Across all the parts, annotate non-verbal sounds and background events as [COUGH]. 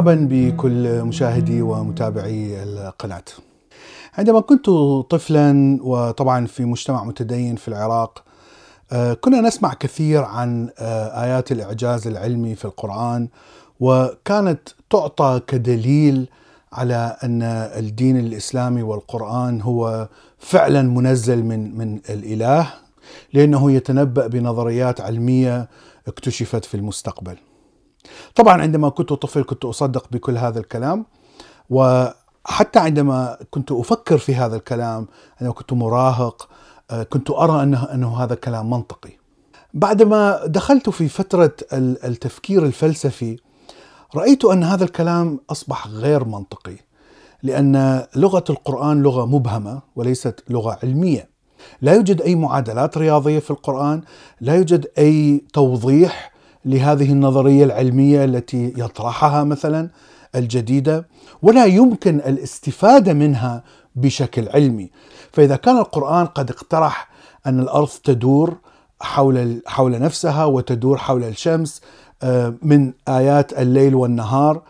مرحبا بكل مشاهدي ومتابعي القناة. عندما كنت طفلا وطبعا في مجتمع متدين في العراق آه، كنا نسمع كثير عن آه، آيات الإعجاز العلمي في القرآن وكانت تعطى كدليل على أن الدين الإسلامي والقرآن هو فعلا منزل من من الإله لأنه يتنبأ بنظريات علمية اكتشفت في المستقبل. طبعا عندما كنت طفل كنت أصدق بكل هذا الكلام وحتى عندما كنت أفكر في هذا الكلام عندما كنت مراهق آه، كنت أرى انه أنه هذا كلام منطقي. بعدما دخلت في فترة التفكير الفلسفي رأيت أن هذا الكلام أصبح غير منطقي لأن لغة القرآن لغة مبهمة وليست لغة علمية. لا يوجد أي معادلات رياضية في القرآن، لا يوجد أي توضيح لهذه النظرية العلمية التي يطرحها مثلا الجديدة ولا يمكن الاستفادة منها بشكل علمي فإذا كان القرآن قد اقترح أن الأرض تدور حول حول نفسها وتدور حول الشمس آه، من آيات الليل والنهار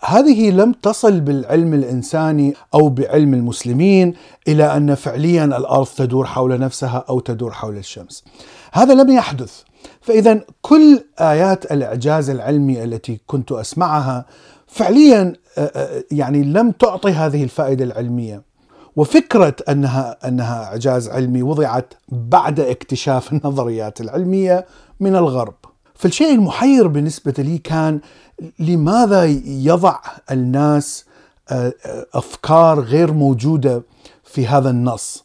هذه لم تصل بالعلم الإنساني أو بعلم المسلمين إلى أن فعليا الأرض تدور حول نفسها أو تدور حول الشمس. هذا لم يحدث فاذا كل آيات الإعجاز العلمي التي كنت أسمعها فعليا آه، آه، يعني لم تعطي هذه الفائدة العلمية وفكرة أنها أنها إعجاز علمي وضعت بعد اكتشاف [LAUGHS] النظريات العلمية من الغرب. فالشيء المحير بالنسبة لي كان لماذا يضع الناس آه، أفكار غير موجودة في هذا النص؟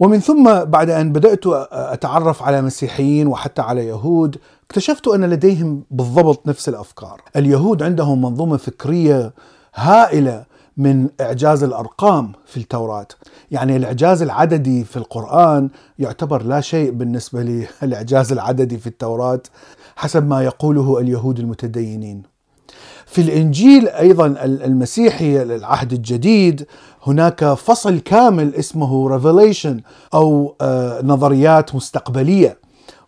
ومن ثم بعد أن بدأت أتعرف على مسيحيين وحتى على يهود اكتشفت أن لديهم بالضبط نفس الأفكار. اليهود عندهم منظومة فكرية هائلة من إعجاز الأرقام في التوراة، يعني الإعجاز العددي في القرآن يعتبر لا شيء بالنسبة للإعجاز العددي في التوراة حسب ما يقوله اليهود المتدينين. في الإنجيل أيضا المسيحي العهد الجديد هناك فصل كامل اسمه ريفيليشن أو آه، نظريات مستقبلية.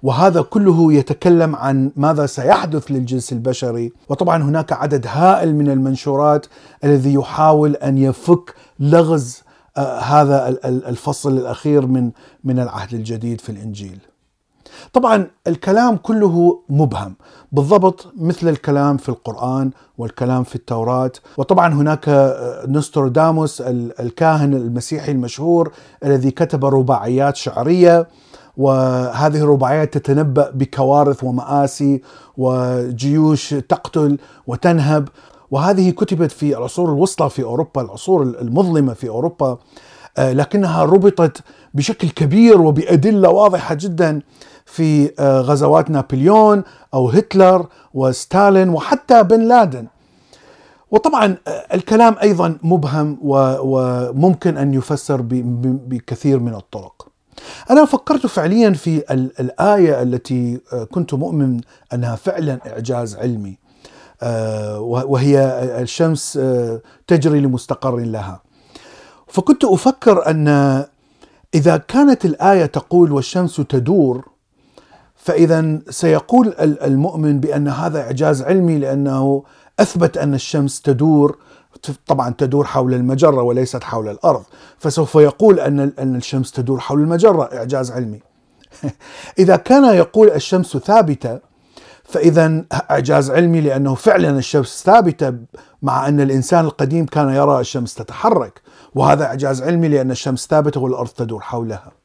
وهذا كله يتكلم عن ماذا سيحدث للجنس البشري. وطبعا هناك عدد هائل من المنشورات الذي يحاول أن يفك لغز آه، هذا الفصل الأخير من من العهد الجديد في الإنجيل. طبعا الكلام كله مبهم بالضبط مثل الكلام في القرآن والكلام في التوراة وطبعا هناك آه، نسترداموس الكاهن المسيحي المشهور الذي كتب رباعيات شعرية وهذه الرباعيات تتنبأ بكوارث ومآسي وجيوش تقتل وتنهب. وهذه كتبت في العصور الوسطى في أوروبا العصور المظلمة في أوروبا آه، لكنها ربطت بشكل كبير وبأدلة واضحة جدا في آه، غزوات نابليون أو هتلر وستالين وحتى بن لادن. وطبعا آه، الكلام أيضا مبهم وممكن أن يفسر بكثير من الطرق. أنا فكرت فعليا في الآية التي كنت مؤمن أنها فعلا إعجاز علمي وهي الشمس تجري لمستقر لها. فكنت أفكر أن إذا كانت الآية تقول والشمس تدور فإذا سيقول المؤمن بأن هذا إعجاز علمي لأنه أثبت أن الشمس تدور طبعا تدور حول المجرة وليست حول الأرض. فسوف يقول أن أن الشمس تدور حول المجرة إعجاز علمي. [LAUGHS] إذا كان يقول الشمس ثابتة فإذا إعجاز علمي لأنه فعلا الشمس ثابتة مع أن الإنسان القديم كان يرى الشمس تتحرك. وهذا إعجاز علمي لأن الشمس ثابتة والأرض تدور حولها.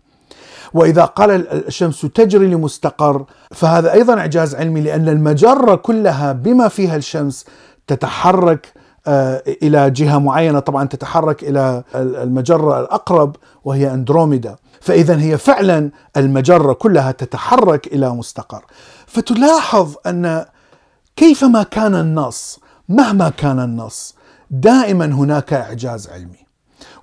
وإذا قال الشمس تجري لمستقر فهذا أيضا إعجاز علمي لأن المجرة كلها بما فيها الشمس تتحرك آه، إلى جهة معينة. طبعا تتحرك إلى المجرة الأقرب وهي أندروميدا. فاذا هي فعلا المجرة كلها تتحرك إلى مستقر. فتلاحظ أن كيفما كان النص مهما كان النص دائما هناك إعجاز علمي.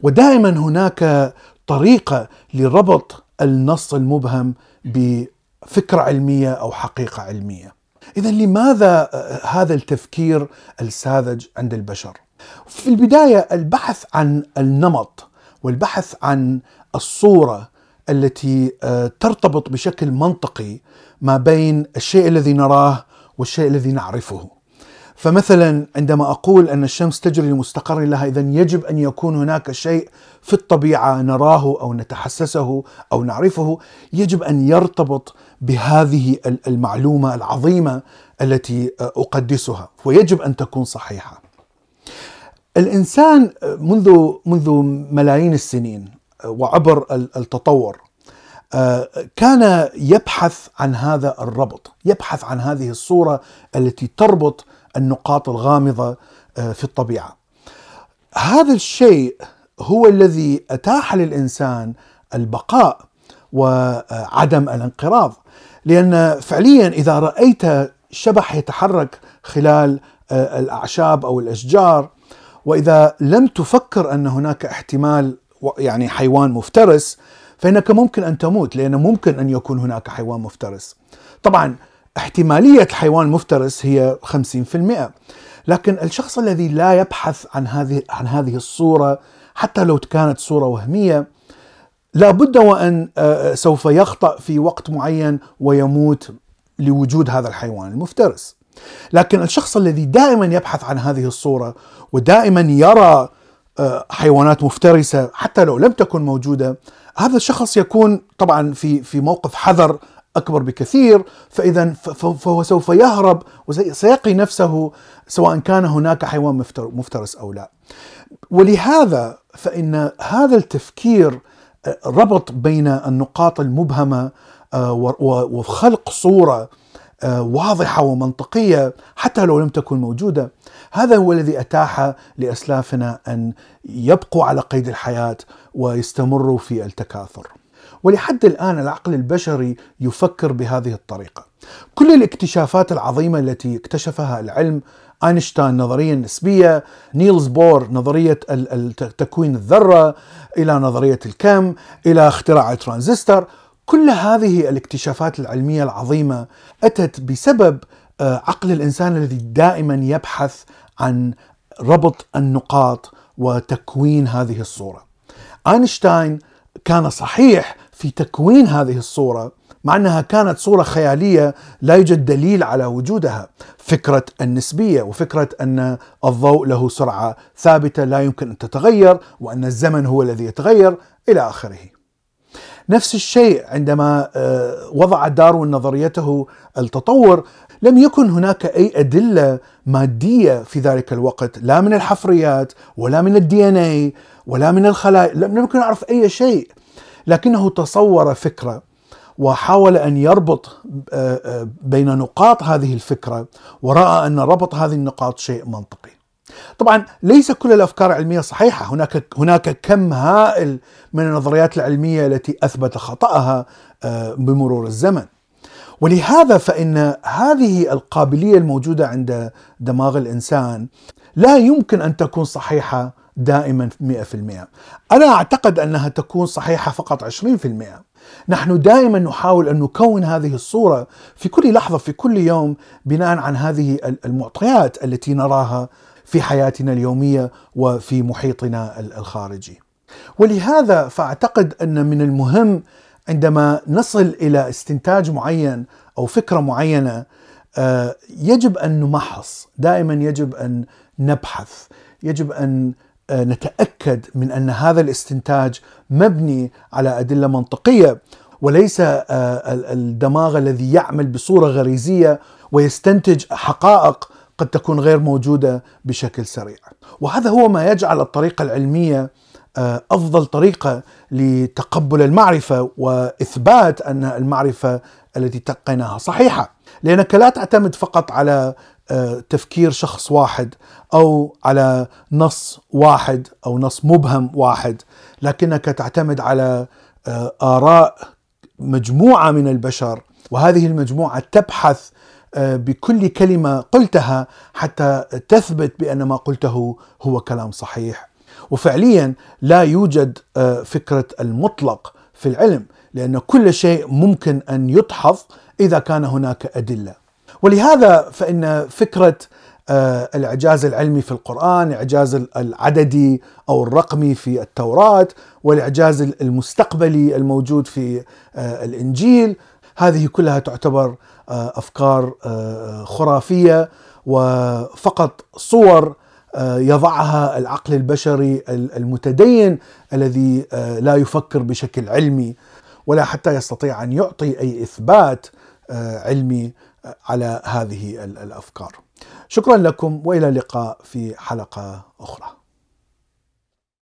ودائما هناك طريقة لربط النص المبهم بفكرة علمية أو حقيقة علمية. اذا لماذا هذا التفكير الساذج عند البشر؟ في البداية البحث عن النمط والبحث عن الصورة التي آه، ترتبط بشكل منطقي ما بين الشيء الذي نراه والشيء الذي نعرفه. فمثلا عندما أقول أن الشمس تجري لمستقر لها اذا يجب أن يكون هناك شيء في الطبيعة نراه أو نتحسسه أو نعرفه يجب أن يرتبط بهذه المعلومة العظيمة التي أقدسها ويجب أن تكون صحيحة. الإنسان منذ منذ ملايين السنين وعبر التطور كان يبحث عن هذا الربط، يبحث عن هذه الصورة التي تربط النقاط الغامضة في الطبيعة. هذا الشيء هو الذي أتاح للإنسان البقاء وعدم الانقراض، لأن فعليا إذا رأيت شبح يتحرك خلال الأعشاب أو الأشجار وإذا لم تفكر أن هناك احتمال يعني حيوان مفترس فإنك ممكن أن تموت لأن ممكن أن يكون هناك حيوان مفترس. طبعا احتمالية الحيوان المفترس هي 50% لكن الشخص الذي لا يبحث عن هذه عن هذه الصورة حتى لو كانت صورة وهمية لابد وأن سوف يخطأ في وقت معين ويموت لوجود هذا الحيوان المفترس. لكن الشخص الذي دائما يبحث عن هذه الصورة ودائما يرى حيوانات مفترسة حتى لو لم تكن موجودة هذا الشخص يكون طبعا في في موقف حذر أكبر بكثير فاذا فهو سوف يهرب وسيقي نفسه سواء كان هناك حيوان مفترس أو لا. ولهذا فإن هذا التفكير ربط بين النقاط المبهمة وخلق صورة واضحة ومنطقية حتى لو لم تكن موجودة هذا هو الذي أتاح لأسلافنا أن يبقوا على قيد الحياة ويستمروا في التكاثر ولحد الآن العقل البشري يفكر بهذه الطريقة كل الاكتشافات العظيمة التي اكتشفها العلم آينشتاين نظرية النسبية، نيلز بور نظرية تكوين الذرة، إلى نظرية الكم، إلى اختراع الترانزستور، كل هذه الاكتشافات العلمية العظيمة أتت بسبب عقل الإنسان الذي دائما يبحث عن ربط النقاط وتكوين هذه الصورة. آينشتاين كان صحيح في تكوين هذه الصورة مع أنها كانت صورة خيالية لا يوجد دليل على وجودها، فكرة النسبية وفكرة أن الضوء له سرعة ثابتة لا يمكن أن تتغير وأن الزمن هو الذي يتغير إلى آخره. نفس الشيء عندما وضع داروين نظريته التطور لم يكن هناك أي أدلة مادية في ذلك الوقت لا من الحفريات ولا من الدي ان اي ولا من الخلايا لم يمكن نعرف أي شيء لكنه تصور فكرة وحاول أن يربط بين نقاط هذه الفكرة ورأى أن ربط هذه النقاط شيء منطقي. طبعا ليس كل الأفكار العلمية صحيحة، هناك هناك كم هائل من النظريات العلمية التي أثبت خطأها بمرور الزمن. ولهذا فإن هذه القابلية الموجودة عند دماغ الإنسان لا يمكن أن تكون صحيحة دائما 100%. أنا أعتقد أنها تكون صحيحة فقط 20%. نحن دائما نحاول أن نكون هذه الصورة في كل لحظة في كل يوم بناء عن هذه المعطيات التي نراها في حياتنا اليومية وفي محيطنا الخارجي. ولهذا فأعتقد أن من المهم عندما نصل إلى استنتاج معين أو فكرة معينة يجب أن نمحص، دائما يجب أن نبحث، يجب أن نتأكد من أن هذا الاستنتاج مبني على أدلة منطقية وليس الدماغ الذي يعمل بصورة غريزية ويستنتج حقائق قد تكون غير موجودة بشكل سريع. وهذا هو ما يجعل الطريقة العلمية أفضل طريقة لتقبل المعرفة وإثبات أن المعرفة التي تلقيناها صحيحة، لأنك لا تعتمد فقط على تفكير شخص واحد أو على نص واحد أو نص مبهم واحد لكنك تعتمد على آراء مجموعة من البشر وهذه المجموعة تبحث بكل كلمة قلتها حتى تثبت بأن ما قلته هو كلام صحيح. وفعليا لا يوجد فكرة المطلق في العلم لأن كل شيء ممكن أن يدحض إذا كان هناك أدلة. ولهذا فإن فكرة آه، الإعجاز العلمي في القرآن، الاعجاز العددي أو الرقمي في التوراة، والإعجاز المستقبلي الموجود في آه، الإنجيل، هذه كلها تعتبر آه، أفكار خرافية وفقط صور يضعها العقل البشري المتدين الذي لا يفكر بشكل علمي ولا حتى يستطيع أن يعطي أي إثبات علمي على هذه الأفكار. شكرا لكم وإلى اللقاء في حلقة أخرى.